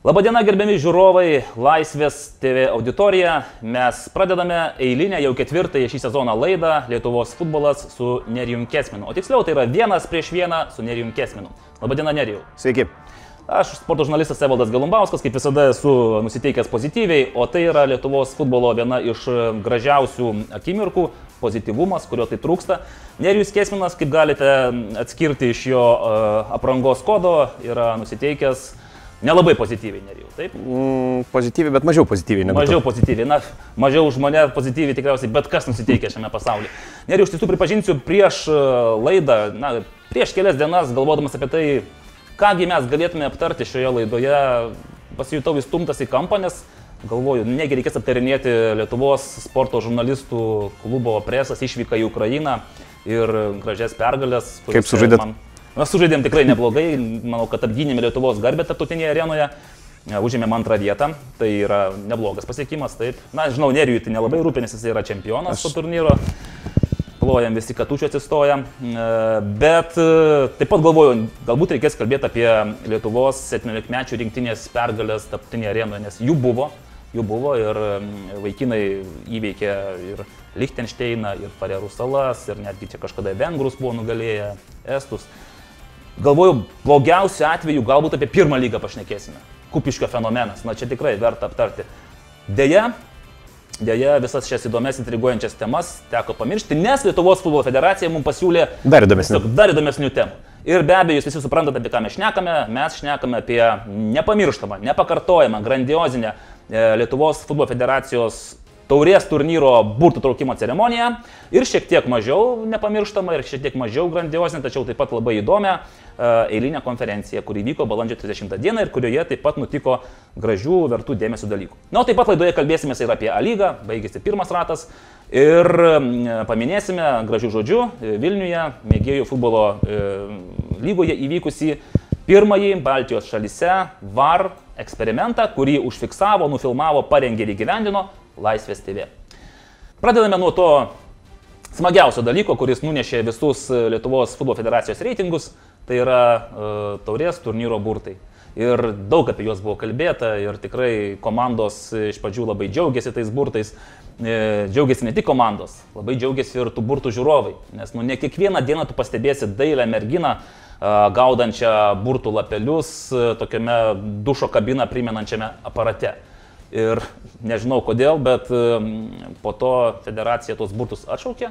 Labadiena, gerbiami žiūrovai, Laisvės TV auditorija. Mes pradedame eilinę jau ketvirtąją šį sezoną laidą Lietuvos futbolas su Nerijum Kesminu. O tiksliau, tai yra vienas prieš vieną su Nerijum Kesminu. Labadiena, Nerijau. Sveiki. Aš sporto žurnalistas Evaldas Galumbauskas, kaip visada esu nusiteikęs pozityviai, o tai yra Lietuvos futbolo viena iš gražiausių akimirkų - pozityvumas, kurio tai trūksta. Nerijus Kesminas, kaip galite atskirti iš jo uh, aprangos kodo, yra nusiteikęs Nelabai pozityviai nerijau, taip? Mm, pozityviai, bet mažiau pozityviai negu. Mažiau tu. pozityviai, na, mažiau už mane pozityviai tikriausiai bet kas nusiteikia šiame pasaulyje. Nerijau, iš tiesų pripažinsiu prieš e, laidą, na, prieš kelias dienas, galvodamas apie tai, kągi mes galėtume aptarti šioje laidoje, pasijutau įstumtas į kampą, nes galvoju, negi reikės aptarinėti Lietuvos sporto žurnalistų klubo presas išvyką į Ukrainą ir gražias pergalės. Kaip sužaidėt? Man Mes sužaidėm tikrai neblogai, manau, kad apgynėme Lietuvos garbę tarptautinėje arenoje, užėmėm antrą vietą, tai yra neblogas pasiekimas, taip. Na, žinau, Nerijui tai nelabai rūpi, nes jis yra čempionas šio turnyro, plojam visi katučių atsistoja, bet taip pat galvoju, galbūt reikės kalbėti apie Lietuvos 17-mečių rinktinės pergalės tarptautinėje arenoje, nes jų buvo, jų buvo ir vaikinai įveikė ir Liechtensteiną, ir Farerų salas, ir netgi čia kažkada Vengrus buvo nugalėję, Estus. Galvoju, blogiausiu atveju galbūt apie pirmą lygą pašnekėsime. Kupiškio fenomenas, na čia tikrai verta aptarti. Deja, Deja, visas šias įdomias, intriguojančias temas teko pamiršti, nes Lietuvos futbolo federacija mums pasiūlė dar įdomesnių, dar įdomesnių temų. Ir be abejo, jūs visi suprantate, apie ką mes šnekame. Mes šnekame apie nepamirštamą, nepakartojamą, grandiozinę e, Lietuvos futbolo federacijos taurės turnyro burtų traukimo ceremonija. Ir šiek tiek mažiau nepamirštama ir šiek tiek mažiau grandiozinė, tačiau taip pat labai įdomią e, eilinę konferenciją, kuri vyko balandžio 30 dieną ir kurioje taip pat nutiko gražių, vertų dėmesio dalykų. Na, o taip pat laidoje kalbėsime ir apie A lygą, baigėsi pirmas ratas. Ir paminėsime gražių žodžių e, Vilniuje, mėgėjų futbolo e, lygoje įvykusi pirmąjį Baltijos šalyse VAR eksperimentą, kurį užfiksavo, nufilmavo, parengė ir įgyvendino Laisvės TV. Pradedame nuo to smagiausio dalyko, kuris nunešė visus Lietuvos futbolo federacijos reitingus, tai yra uh, taurės turnyro burtai. Ir daug apie juos buvo kalbėta ir tikrai komandos iš pradžių labai džiaugiasi tais burtais. E, džiaugiasi ne tik komandos, labai džiaugiasi ir tų burtų žiūrovai. Nes nu, ne kiekvieną dieną tu pastebėsi dailę merginą, gaudančią burtų lapelius tokiame dušo kabiną primenančiame aparate. Ir nežinau kodėl, bet po to federacija tuos burtus atšaukė,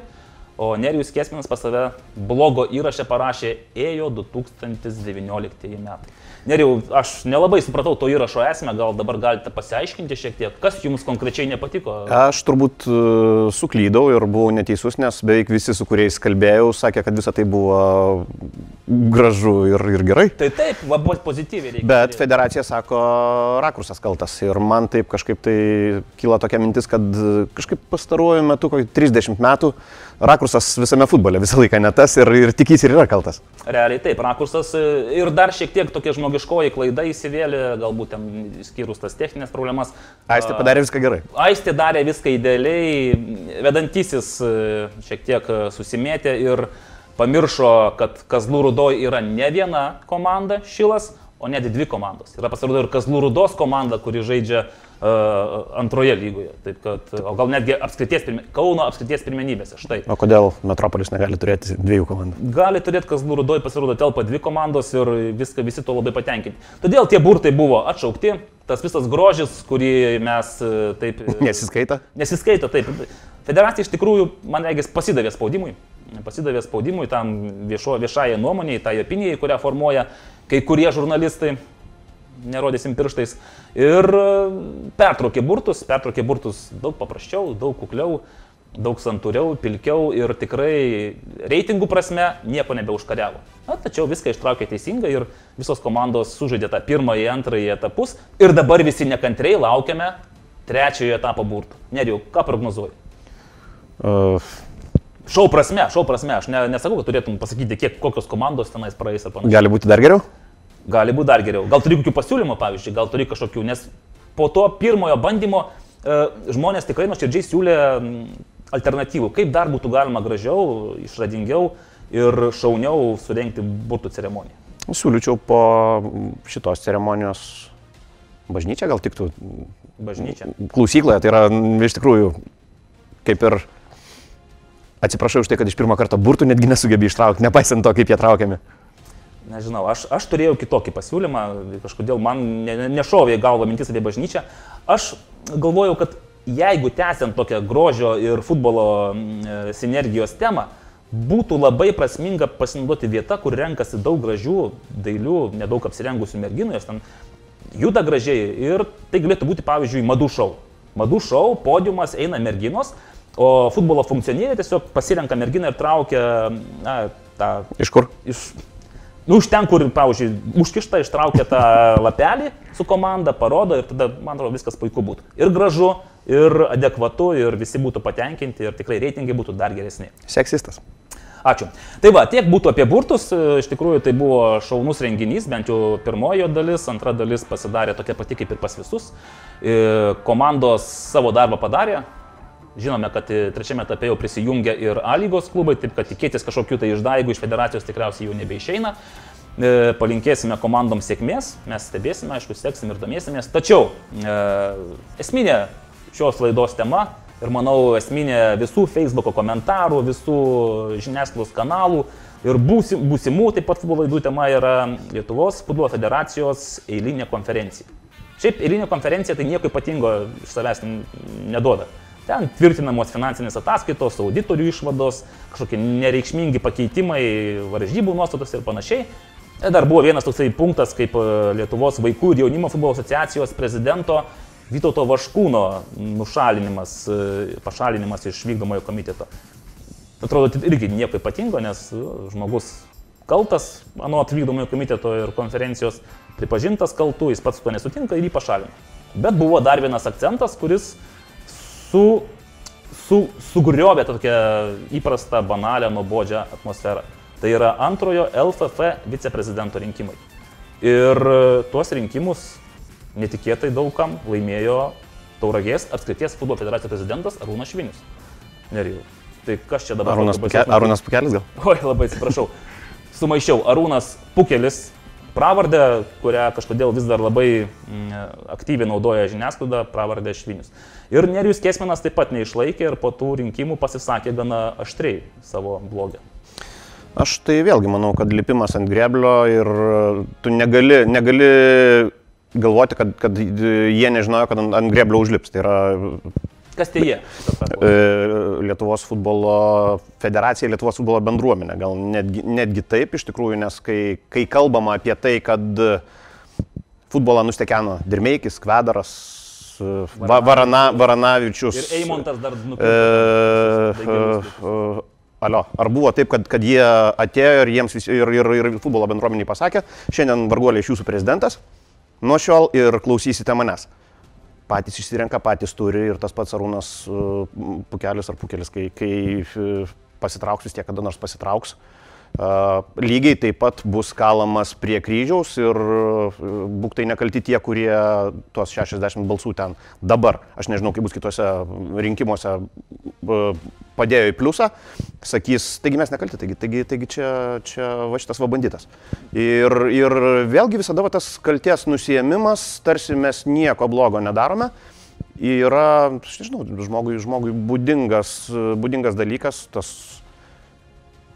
o Nerijus Kesminas pas save blogo įrašę parašė ėjo 2019 metai. Neriau, aš nelabai supratau to įrašo esmę, gal dabar galite pasiaiškinti šiek tiek, kas jums konkrečiai nepatiko? Aš turbūt e, suklydau ir buvau neteisus, nes beveik visi, su kuriais kalbėjau, sakė, kad visa tai buvo gražu ir, ir gerai. Tai taip, buvo pozityviai reikia. Bet federacija sako, rakursas kaltas ir man taip kažkaip tai kyla tokia mintis, kad kažkaip pastaruoju metu, kokį 30 metų, rakursas visame futbole visą laiką ne tas ir, ir tik jis ir yra kaltas. Realiai taip, rakursas e, ir dar šiek tiek tokia žmogiškoji klaida įsivėlė, galbūt ten skyrus tas techninės problemas. Aistė padarė viską gerai. Aistė darė viską idealiai, vedantysis e, šiek tiek e, susimėtė ir pamiršo, kad Kazlų Rudoj yra ne viena komanda Šilas, o net dvi komandos. Yra pasirodo ir Kazlų Rudos komanda, kuri žaidžia uh, antroje lygoje. Taip kad, o gal netgi apskrities, Kauno apskrities pirmenybėse. Štai. O kodėl Metropolis negali turėti dviejų komandų? Gali turėti Kazlų Rudoj, pasirodo, telpa dvi komandos ir viską visi to labai patenkinti. Todėl tie burtai buvo atšaukti. Tas visas grožis, kurį mes taip... Nesiskaita? Nesiskaita, taip. Federacija iš tikrųjų, man regis, pasidavė spaudimui pasidavė spaudimui tam viešo, viešai nuomoniai, tai opinijai, kurią formuoja kai kurie žurnalistai, nerodysim pirštais, ir e, pertraukė burtus, pertraukė burtus daug paprasčiau, daug kukliau, daug santūriau, pilkiau ir tikrai reitingų prasme nieko nebeužkariavo. Na, tačiau viską ištraukė teisingai ir visos komandos sužaidė tą pirmąjį, antrąjį etapus ir dabar visi nekantriai laukiame trečiojo etapo burtų. Neriau, ką prognozuoji? Uh, Šau prasme, šau prasme, aš ne, nesakau, kad turėtum pasakyti, kiek kokios komandos tenais praeis ar panašiai. Gali būti dar geriau? Gali būti dar geriau. Gal turi kokių pasiūlymų, pavyzdžiui, gal turi kažkokių, nes po to pirmojo bandymo e, žmonės tikrai nuoširdžiai siūlė alternatyvų, kaip dar būtų galima gražiau, išradingiau ir šauniau surenkti burtų ceremoniją. Siūlyčiau po šitos ceremonijos bažnyčia gal tiktų Bažnyčia. klausykloje, tai yra iš tikrųjų kaip ir atsiprašau už tai, kad iš pirmo karto burtų netgi nesugebė ištraukti, nepaisant to, kaip jie traukiami. Nežinau, aš, aš turėjau kitokį pasiūlymą, kažkodėl man ne, ne- nešovė į galvą mintis apie bažnyčią. Aš galvojau, kad jeigu tęsiant tokią grožio ir futbolo e, sinergijos temą, būtų labai prasminga pasinaudoti vietą, kur renkasi daug gražių, dailių, nedaug apsirengusių merginų, jos ten juda gražiai ir tai galėtų būti, pavyzdžiui, madų šou. Madų šou, podiumas, eina merginos, o futbolo funkcionieriai tiesiog pasirenka merginą ir traukia na, tą Iš kur? iš, nu, iš ten, kur, pavyzdžiui, užkišta, ištraukia tą lapelį su komanda, parodo ir tada, man atrodo, viskas puiku būtų. Ir gražu, ir adekvatu, ir visi būtų patenkinti, ir tikrai reitingai būtų dar geresni. Seksistas. Ačiū. Tai va, tiek būtų apie burtus. Iš tikrųjų, tai buvo šaunus renginys, bent jau pirmojo dalis, antra dalis pasidarė tokia pati kaip ir pas visus. E, Komandos savo darbą padarė. Žinome, kad e, trečiame etape jau prisijungia ir A lygos klubai, taip kad tikėtis kažkokių tai išdaigų iš federacijos tikriausiai jau nebeišeina. E, Palinkėsime komandom sėkmės, mes stebėsime, aišku, seksim ir domėsimės. Tačiau e, esminė šios laidos tema ir manau esminė visų Facebook komentarų, visų žiniasklaidos kanalų ir būsi, būsimų taip pat futbolo laidų tema yra Lietuvos futbolo federacijos eilinė konferencija. Šiaip eilinė konferencija tai nieko ypatingo iš savęs neduoda. Ten tvirtinamos finansinės ataskaitos, auditorių išvados, kažkokie nereikšmingi pakeitimai, varžybų nuostatos ir panašiai. Ir dar buvo vienas toksai punktas, kaip e, Lietuvos vaikų ir jaunimo futbolo asociacijos prezidento Vytauto Vaškūno nušalinimas, e, pašalinimas iš vykdomojo komiteto. Atrodo, tai irgi nieko ypatingo, nes e, žmogus kaltas, anot vykdomojo komiteto ir konferencijos, pripažintas kaltu, jis pats su to nesutinka ir jį pašalino. Bet buvo dar vienas akcentas, kuris su, su, sugriovė tokią įprastą, banalią, nuobodžią atmosferą. Tai yra antrojo LFF viceprezidento rinkimai. Ir tuos rinkimus netikėtai daugam laimėjo Tauragės apskrities futbolo federacijos prezidentas Arūnas Švinius. Nerijau. Tai kas čia dabar? Arūnas, Puke, Arūnas Pukelis gal? Oi, labai atsiprašau. Sumaišiau. Arūnas Pukelis, pravardę, kurią kažkodėl vis dar labai mm, aktyviai naudoja žiniasklaida, pravardę Švinius. Ir Nerijus Kesminas taip pat neišlaikė ir po tų rinkimų pasisakė gana aštriai savo blogę. Aš tai vėlgi manau, kad lipimas ant greblio ir e, tu negali, negali galvoti, kad, kad jie nežinojo, kad ant, ant greblio užlips. Tai yra Kas tai jie? E, Lietuvos futbolo federacija, Lietuvos futbolo bendruomenė. Gal netgi, netgi taip iš tikrųjų, nes kai, kai kalbama apie tai, kad futbolą nustekeno Dirmeikis, Kvedaras, e, Va, Varana, Varanavičius. Ir Eimontas dar nupirko. e, e, Alio, ar buvo taip, kad, kad jie atėjo ir jiems visi, ir, ir, ir futbolo bendruomeniai pasakė, šiandien varguoliai iš jūsų prezidentas, nuo šiol ir klausysite manęs. Patys išsirenka, patys turi ir tas pats Arūnas e, Pukelis ar Pukelis, kai, kai e, pasitrauks vis tiek kada nors pasitrauks. Uh, lygiai taip pat bus kalamas prie kryžiaus ir uh, būk tai nekalti tie, kurie tuos 60 balsų ten dabar, aš nežinau, kaip bus kitose rinkimuose, uh, padėjo į pliusą, sakys, taigi mes nekalti, taigi, taigi, taigi čia, čia va šitas va banditas. Ir, ir vėlgi visada va tas kalties nusėmimas, tarsi mes nieko blogo nedarome. Yra, aš nežinau, žmogui, žmogui būdingas, būdingas dalykas, tas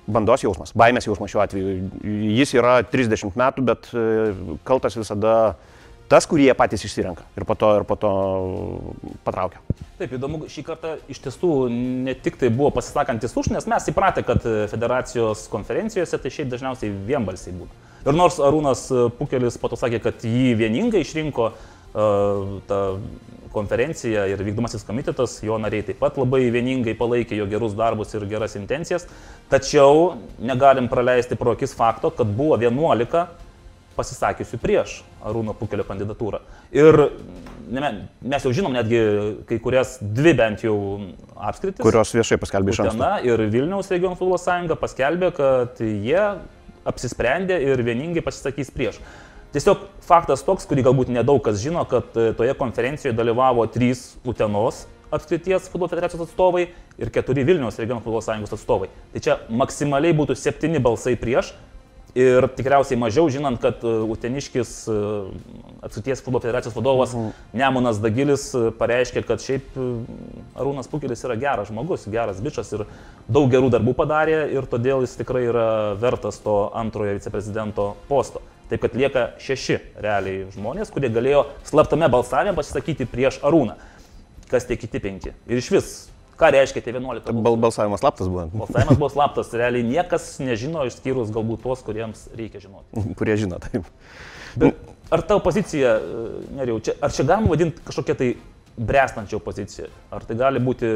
bandos jausmas, baimės jausmas šiuo atveju. Jis yra 30 metų, bet e, kaltas visada tas, kurį jie patys išsirenka ir po to, ir po to patraukia. Taip, įdomu, šį kartą iš tiesų ne tik tai buvo pasisakantis už, nes mes įpratę, kad federacijos konferencijose tai šiaip dažniausiai vienbalsiai būtų. Ir nors Arūnas Pukelis po to sakė, kad jį vieningai išrinko uh, ta konferencija ir vykdomasis komitetas, jo nariai taip pat labai vieningai palaikė jo gerus darbus ir geras intencijas, tačiau negalim praleisti pro akis fakto, kad buvo 11 pasisakiusių prieš Arūno Pukelio kandidatūrą. Ir ne, mes jau žinom netgi kai kurias dvi bent jau apskritis. Kurios viešai paskelbė iš anksto. Utena ir Vilniaus regionų futbolo sąjunga paskelbė, kad jie apsisprendė ir vieningai pasisakys prieš. Tiesiog faktas toks, kurį galbūt nedaug kas žino, kad e, toje konferencijoje dalyvavo trys Utenos apskrities futbolo federacijos atstovai ir keturi Vilniaus regionų futbolo sąjungos atstovai. Tai čia maksimaliai būtų septyni balsai prieš. Ir tikriausiai mažiau žinant, kad e, Uteniškis e, atsuties futbolo federacijos vadovas mhm. Nemonas Dagilis e, pareiškė, kad šiaip Arūnas Pukelis yra geras žmogus, geras bičias ir daug gerų darbų padarė ir todėl jis tikrai yra vertas to antrojo viceprezidento posto. Taip kad lieka šeši realiai žmonės, kurie galėjo slaptame balsavime pasisakyti prieš Arūną. Kas tie kiti penki? Ir iš vis Ką reiškia tie 11? Bal balsavimas slaptas buvo. Balsavimas buvo slaptas, realiai niekas nežino, išskyrus galbūt tuos, kuriems reikia žinoti. Kurie žino, taip. Bet ar tavo pozicija, neriau, čia, ar čia galima vadinti kažkokia tai brestančia opozicija? Ar tai gali būti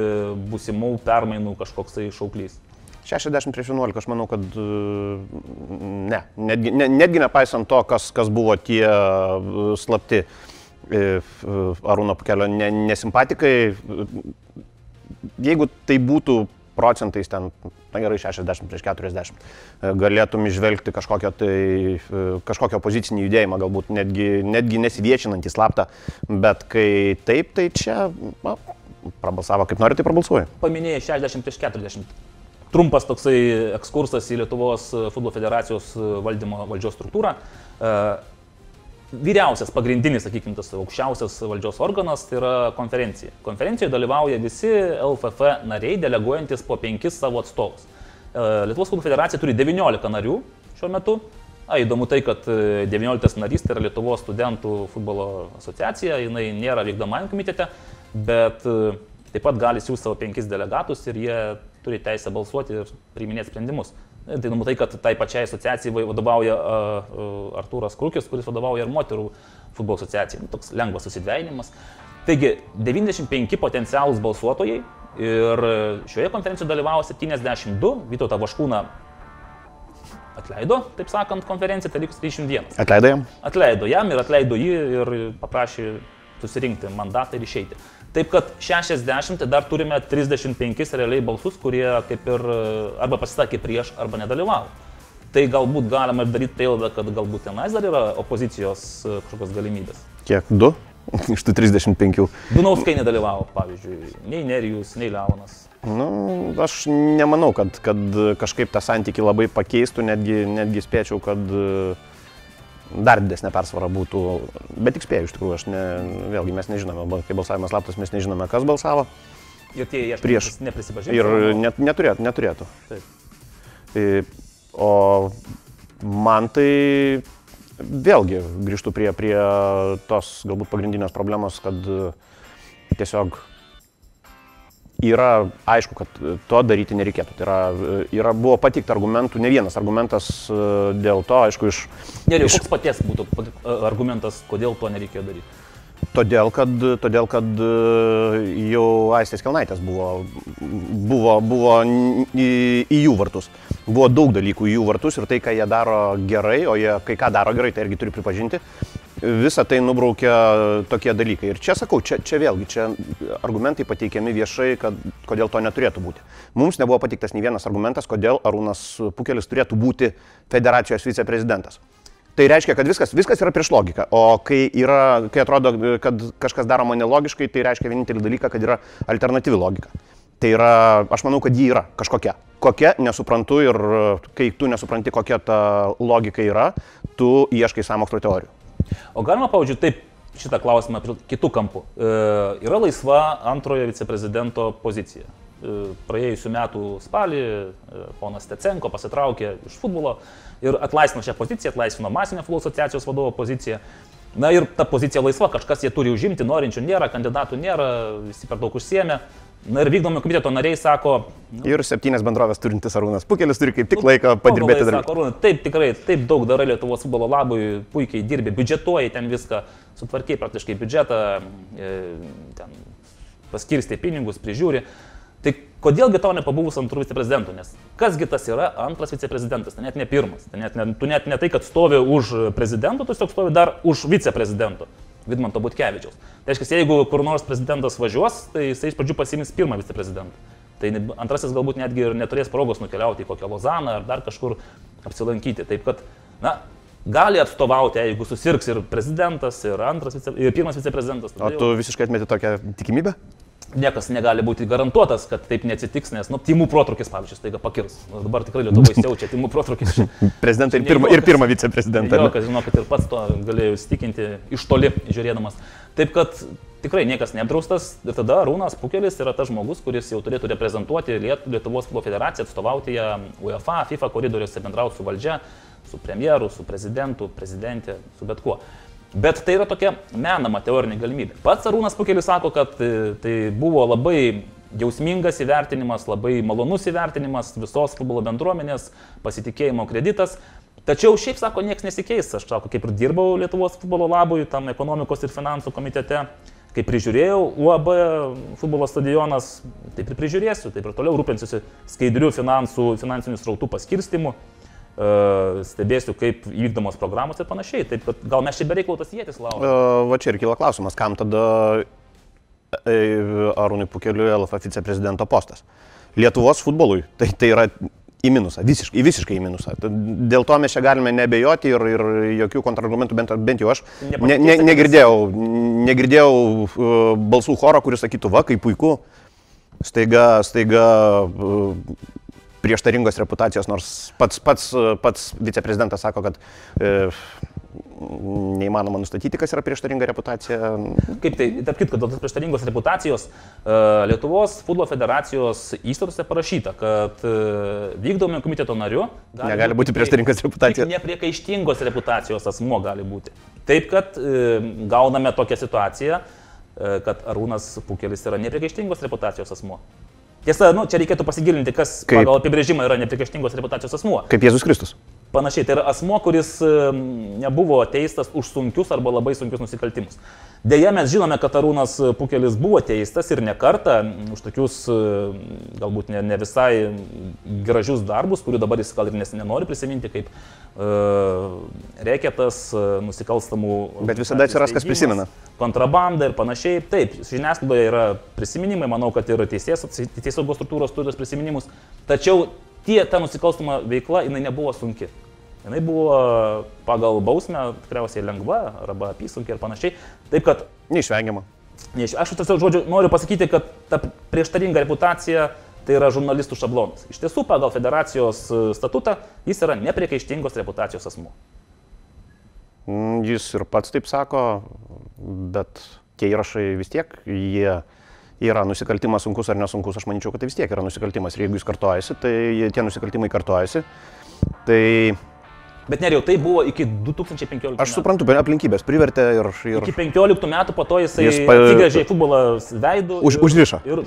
būsimų permainų kažkoks tai šauklys? 60 prieš 11, aš manau, kad ne. Netgi, ne, netgi nepaisant to, kas, kas buvo tie slapti Arūno Pukelio nesimpatikai, jeigu tai būtų procentais ten, na gerai, 60 prieš 40, e, galėtum išvelgti kažkokią tai, e, kažkokią opozicinį judėjimą, galbūt netgi, netgi nesiviešinantį slaptą, bet kai taip, tai čia, na, prabalsavo kaip nori, tai prabalsuoja. Paminėjai 60 prieš 40. Trumpas toksai ekskursas į Lietuvos futbolo federacijos valdymo valdžios struktūrą. Vyriausias, pagrindinis, sakykime, tas aukščiausias valdžios organas tai yra konferencija. Konferencijoje dalyvauja visi LFF nariai, deleguojantis po penkis savo atstovus. E, Lietuvos futbolo federacija turi 19 narių šiuo metu. A, įdomu tai, kad 19 e, narys tai yra Lietuvos studentų futbolo asociacija, jinai nėra vykdomajam komitete, bet e, taip pat gali siūsti savo penkis delegatus ir jie turi teisę balsuoti ir priiminėti sprendimus. Tai numatai, kad tai pačiai asociacijai vadovauja Artūras Krūkis, kuris vadovauja ir moterų futbolo asociacijai. Nu, toks lengvas susidvejinimas. Taigi, 95 potencialūs balsuotojai ir šioje konferencijoje dalyvavo 72, Vytautą Vaškūną atleido, taip sakant, konferenciją, tai likus 31. Atleido jam? Atleido jam ir atleido jį ir paprašė susirinkti mandatą ir išeiti. Taip kad 60 dar turime 35 realiai balsus, kurie kaip ir arba pasisakė prieš, arba nedalyvavo. Tai galbūt galima ir daryti prielaidą, kad galbūt tenais dar yra opozicijos e, kažkokios galimybės. Kiek? Du? Iš tų 35. Dunauskai nedalyvavo, pavyzdžiui, nei Nerijus, nei Leonas. Nu, aš nemanau, kad, kad kažkaip tą santyki labai pakeistų, netgi, netgi spėčiau, kad uh, dar didesnė persvara būtų, bet tik spėjau iš tikrųjų, aš ne, vėlgi mes nežinome, kai balsavimas slaptas, mes nežinome, kas balsavo. Tie jie prieš neprisipažino. Ir net, neturėtų. neturėtų. Taip. Tai, o man tai vėlgi grįžtų prie, prie tos galbūt pagrindinės problemos, kad tiesiog yra aišku, kad to daryti nereikėtų. Tai yra, yra buvo patikta argumentų, ne vienas argumentas e, dėl to, aišku, iš... Ne, iš... koks paties būtų argumentas, kodėl to nereikėjo daryti? Todėl, kad, todėl, kad e, jau Aistės Kelnaitės buvo, buvo, buvo į, į jų vartus. Buvo daug dalykų į jų vartus ir tai, ką jie daro gerai, o jie kai ką daro gerai, tai irgi turi pripažinti, visą tai nubraukia tokie dalykai. Ir čia sakau, čia, čia vėlgi, čia argumentai pateikiami viešai, kad, kodėl to neturėtų būti. Mums nebuvo pateiktas nei vienas argumentas, kodėl Arūnas Pukelis turėtų būti federacijos viceprezidentas. Tai reiškia, kad viskas, viskas yra prieš logiką. O kai, yra, kai atrodo, kad kažkas daroma nelogiškai, tai reiškia vienintelį dalyką, kad yra alternatyvi logika. Tai yra, aš manau, kad ji yra kažkokia. Kokia, nesuprantu ir kai tu nesupranti, kokia ta logika yra, tu ieškai samokslo teorijų. O galima, pavyzdžiui, taip šitą klausimą kitų kampų. E, yra laisva antrojo viceprezidento pozicija. E, praėjusiu metu spalį e, ponas Tecenko pasitraukė iš futbolo ir atlaisvino šią poziciją, atlaisvino masinio futbolo asociacijos vadovo poziciją. Na ir ta pozicija laisva, kažkas jie turi užimti, norinčių nėra, kandidatų nėra, visi per daug užsiemė. Na ir vykdomo komiteto nariai sako. Nu, ir septynės bendrovės turintis Arūnas Pukelis turi kaip tik nu, laiko padirbėti dar. Sako, Arūnas, taip tikrai, taip daug darai Lietuvos futbolo labui, puikiai dirbi, biudžetuoji ten viską, sutvarkiai praktiškai biudžetą, e, ten paskirsti pinigus, prižiūri. Tai kodėlgi tau nepabuvus antrų viceprezidentų, nes kasgi tas yra antras viceprezidentas, tai net ne pirmas, tai net ne, tu net ne tai, kad stovi už prezidento, tu tiesiog stovi dar už viceprezidento. Vidmanto Butkevičiaus. Tai reiškia, jeigu kur nors prezidentas važiuos, tai jisai iš pradžių pasiims pirmą viceprezidentą. Tai antrasis galbūt netgi ir neturės progos nukeliauti į kokią Lozaną ar dar kažkur apsilankyti. Taip kad, na, gali atstovauti, jeigu susirgs ir prezidentas, ir, antras, vice, ir pirmas viceprezidentas. O tu visiškai atmeti tokią tikimybę? Niekas negali būti garantuotas, kad taip neatsitiks, nes, nu, timų protrukis, pavyzdžiui, taiga pakirs. Nu, dabar tikrai Lietuvoje siaučia timų protrukis. Prezidentai ir pirmą, ir pirmą viceprezidentą. Jo, kad žinokit, ir pats to galėjau įstikinti iš toli žiūrėdamas. Taip kad tikrai niekas neapdraustas ir tada Rūnas Pukelis yra tas žmogus, kuris jau turėtų reprezentuoti Liet Lietuvos futbolo federaciją, atstovauti ją UEFA, FIFA koridoriuose, bendrauti su valdžia, su premjeru, su prezidentu, prezidentė, su bet kuo. Bet tai yra tokia menama teorinė galimybė. Pats Arūnas Pukelis sako, kad e, tai buvo labai jausmingas įvertinimas, labai malonus įvertinimas visos futbolo bendruomenės, pasitikėjimo kreditas. Tačiau šiaip sako, niekas nesikeis. Aš sako, kaip ir dirbau Lietuvos futbolo labui, tam ekonomikos ir finansų komitete, kaip prižiūrėjau UAB futbolo stadionas, taip ir prižiūrėsiu, taip ir toliau rūpinsiuosi skaidrių finansų, finansinių srautų paskirstimu stebėsiu, kaip įvykdomos programos ir panašiai. Taip, gal mes čia bereikalų tas jėtis laukiame. Va čia ir kyla klausimas, kam tada e, Arūnui Pukeliui LFF viceprezidento postas. Lietuvos futbolui tai, tai yra į minusą, visiškai, visiškai į minusą. Dėl to mes čia galime nebejoti ir, ir jokių kontrargumentų, bent, bent jau aš ne, ne, negirdėjau, negirdėjau uh, balsų choro, kuris sakytų, va, kaip puiku, staiga, staiga prieštaringos reputacijos, nors pats, pats, pats viceprezidentas sako, kad e, neįmanoma nustatyti, kas yra prieštaringa reputacija. Kaip tai, tarp kitko, dėl tos prieštaringos reputacijos e, Lietuvos futbolo federacijos įstatuose parašyta, kad e, vykdomojo komiteto nariu negali būti prieštaringos reputacijos. Nepriekaištingos reputacijos asmo gali būti. Taip, kad e, gauname tokią situaciją, kad Arūnas Pukelis yra nepriekaištingos reputacijos asmo. Tiesa, nu, čia reikėtų pasigilinti, kas Kaip? pagal apibrėžimą yra neprikaištingos reputacijos asmuo. Kaip Jėzus Kristus. Panašiai, tai yra asmo, kuris nebuvo teistas už sunkius arba labai sunkius nusikaltimus. Deja, mes žinome, kad Arūnas Pukelis buvo teistas ir ne kartą už tokius galbūt ne, ne visai gražius darbus, kurių dabar jis gal ir nenori prisiminti, kaip uh, reketas, nusikalstamų. Bet visada atsiras, kas prisimena. Kontrabanda ir panašiai. Taip, žiniasklaidoje yra prisiminimai, manau, kad ir teisės, teisėsaugos struktūros turi tos prisiminimus. Tačiau tie, ta nusikalstama veikla, jinai nebuvo sunki. Jinai buvo pagal bausmę tikriausiai lengva arba apysunkiai ir panašiai. Taip kad... Neišvengiama. Neiš... Aš tiesiog žodžiu noriu pasakyti, kad ta prieštaringa reputacija tai yra žurnalistų šablonas. Iš tiesų, pagal federacijos e, statutą jis yra nepriekaištingos reputacijos asmuo. Mm, jis ir pats taip sako, bet tie įrašai vis tiek, jie yra nusikaltimas sunkus ar nesunkus, aš manyčiau, kad tai vis tiek yra nusikaltimas. Ir jeigu jis kartojasi, tai tie nusikaltimai kartojasi. Tai... Bet neriau, tai buvo iki 2015 metų. Aš suprantu, aplinkybės privertė ir... ir... Iki 15 metų po to jisai jis pa... atsigrėžė į futbolą veidų. Už, ir, užrišo. Ir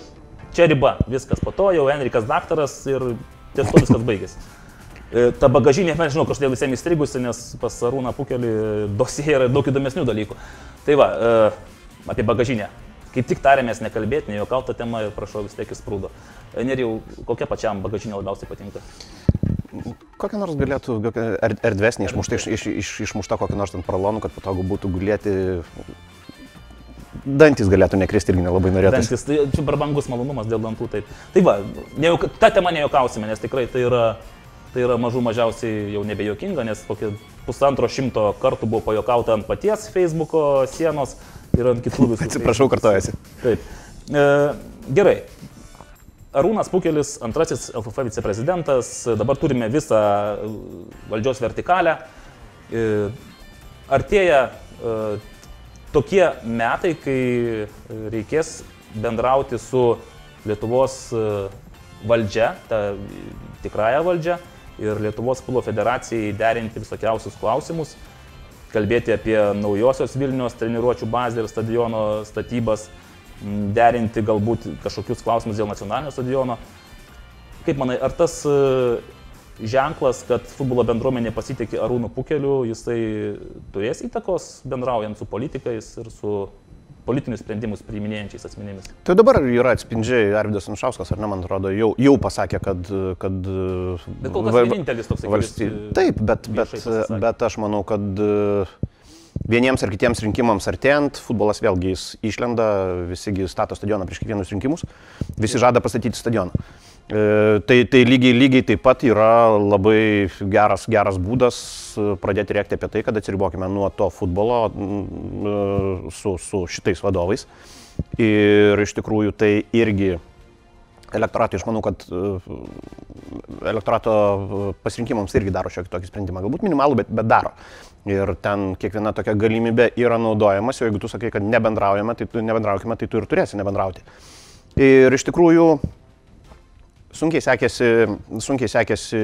čia riba, viskas. Po to jau Enrikas daktaras ir ties to viskas baigėsi. E, ta bagažinė, nežinau, kažkodėl visiems įstrigusi, nes pas Arūną Pukelį dosija yra daug įdomesnių dalykų. Tai va, e, apie bagažinę. Kaip tik tarėmės nekalbėti, nejuokauti tą temą ir prašau vis tiek įsprūdo. Nerijau, kokia pačiam bagažinė labiausiai patinka? Kokia nors galėtų er, erdvesnė, išmušta, iš, iš, iš, išmušta kokia nors ant pralonų, kad patogu būtų gulėti. Dantis galėtų nekristi irgi nelabai norėtų. Dantis, tai čia prabangus malonumas dėl dantų. Taip. Tai va, nejuk, tą temą nejuokausime, nes tikrai tai yra, tai yra mažų mažiausiai jau nebejokinga, nes kokie pusantro šimto kartų buvo pajokauta ant paties Facebook'o sienos ir ant kitų visų. Atsiprašau, kartojasi. Taip. E, gerai. Arūnas Pukelis, antrasis LFF viceprezidentas, dabar turime visą valdžios vertikalę. E, artėja e, tokie metai, kai reikės bendrauti su Lietuvos e, valdžia, ta tikrąją valdžia ir Lietuvos futbolo federacijai derinti visokiausius klausimus kalbėti apie naujosios Vilnius treniruočio bazę ir stadiono statybas, derinti galbūt kažkokius klausimus dėl nacionalinio stadiono. Kaip manai, ar tas e, ženklas, kad futbolo bendruomenė pasitikė Arūnu Pukeliu, jisai turės įtakos bendraujant su politikais ir su politinius sprendimus priiminėjančiais asmenėmis. Tai dabar yra atspindžiai Arvidas Anšauskas, ar ne, man atrodo, jau, jau pasakė, kad... kad bet kol kas va, vienintelis toks valstybė. Taip, bet, bet, bet aš manau, kad vieniems ar kitiems rinkimams artėjant, futbolas vėlgi jis išlenda, visi stato stadioną prieš kiekvienus rinkimus, visi žada pastatyti stadioną. E, tai, tai lygiai, lygiai taip pat yra labai geras, geras būdas e, pradėti rėkti apie tai, kad atsiribokime nuo to futbolo e, su, su šitais vadovais Ir iš tikrųjų tai irgi elektoratui, aš manau, kad elektorato pasirinkimams irgi daro šiokį tokį sprendimą. Galbūt minimalų, bet, bet daro. Ir ten kiekviena tokia galimybė yra naudojamas, o jeigu tu sakai, kad nebendraujame, tai tu nebendraukime, tai tu ir turėsi nebendrauti. Ir iš tikrųjų sunkiai sekėsi, sunkiai sekėsi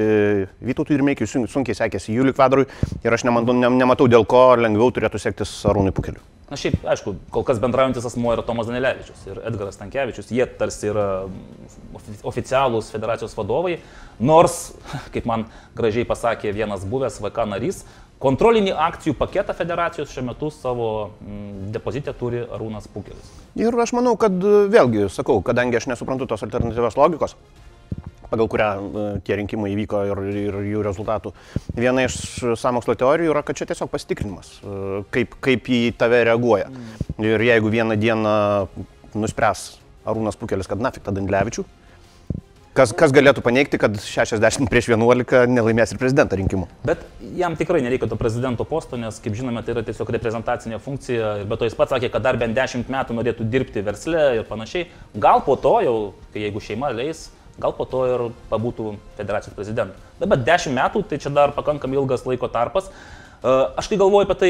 Vytautui ir Meikiui, sunkiai sekėsi Juliui Kvadrui ir aš nematau, nematau, dėl ko lengviau turėtų sektis Arūnui Pukeliu. Na šiaip, aišku, kol kas bendraujantis asmuo yra Tomas Danilevičius ir Edgaras Tankievičius. Jie tarsi yra oficialūs federacijos vadovai, nors, kaip man gražiai pasakė vienas buvęs VK narys, kontrolinį akcijų paketą federacijos šiuo metu savo mm, depozitę turi Arūnas Pukelis. Ir aš manau, kad vėlgi, sakau, kadangi aš nesuprantu tos alternatyvios logikos, pagal kurią e, tie rinkimai įvyko ir, ir jų rezultatų. Viena iš samokslo teorijų yra, kad čia tiesiog pasitikrinimas, e, kaip, kaip į tave reaguoja. Mm. Ir jeigu vieną dieną nuspręs Arūnas Pukelis, kad nafik tą Dandlevičių, Kas, kas galėtų paneigti, kad 60 prieš 11 nelaimės ir prezidento rinkimų? Bet jam tikrai nereikia to prezidento posto, nes, kaip žinome, tai yra tiesiog reprezentacinė funkcija. Ir be to jis pats sakė, kad dar bent 10 metų norėtų dirbti versle ir panašiai. Gal po to jau, kai jeigu šeima leis, gal po to ir pabūtų federacijos prezidentu. Dabar 10 metų, tai čia dar pakankamai ilgas laiko tarpas. Aš kai galvoju apie tai,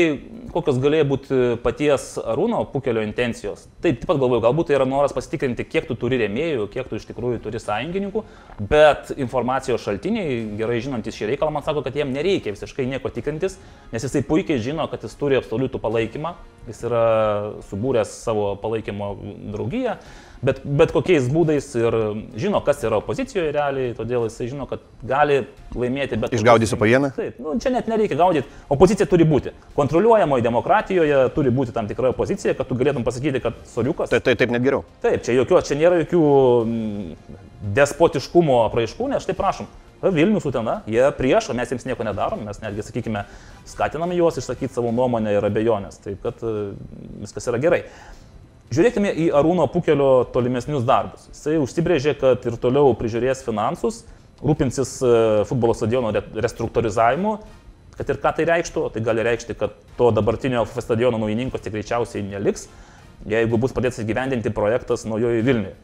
kokios galėjo būti paties Arūno Pukelio intencijos, tai taip pat galvoju, galbūt tai yra noras pasitikrinti, kiek tu turi rėmėjų, kiek tu iš tikrųjų turi sąjungininkų, bet informacijos šaltiniai, gerai žinantis šį reikalą, man sako, kad jiem nereikia visiškai nieko tikrintis, nes jisai puikiai žino, kad jis turi absoliutų palaikymą, jis yra subūręs savo palaikymo draugiją bet, bet kokiais būdais ir žino, kas yra opozicijoje realiai, todėl jisai žino, kad gali laimėti. Išgaudysiu po vieną? Taip, nu, čia net nereikia gaudyti. Opozicija turi būti. Kontroliuojamoje demokratijoje turi būti tam tikra opozicija, kad tu galėtum pasakyti, kad soliukas. Taip, taip, taip net geriau. Taip, čia, jokio, čia nėra jokių mm, despotiškumo apraiškų, nes štai prašom. Vilnius Utena, jie prieš, o mes jiems nieko nedarom, mes netgi, sakykime, skatiname juos išsakyti savo nuomonę ir abejonės, taip kad e, viskas yra gerai. Žiūrėkime į Arūno Pukelio tolimesnius darbus. Jisai užsibrėžė, kad ir toliau prižiūrės finansus, rūpinsis e, futbolo stadiono restruktūrizavimu, kad ir ką tai reikštų, tai gali reikšti, kad to dabartinio stadiono naujininkos tik greičiausiai neliks, jeigu bus pradėtas įgyvendinti projektas naujoje Vilniuje.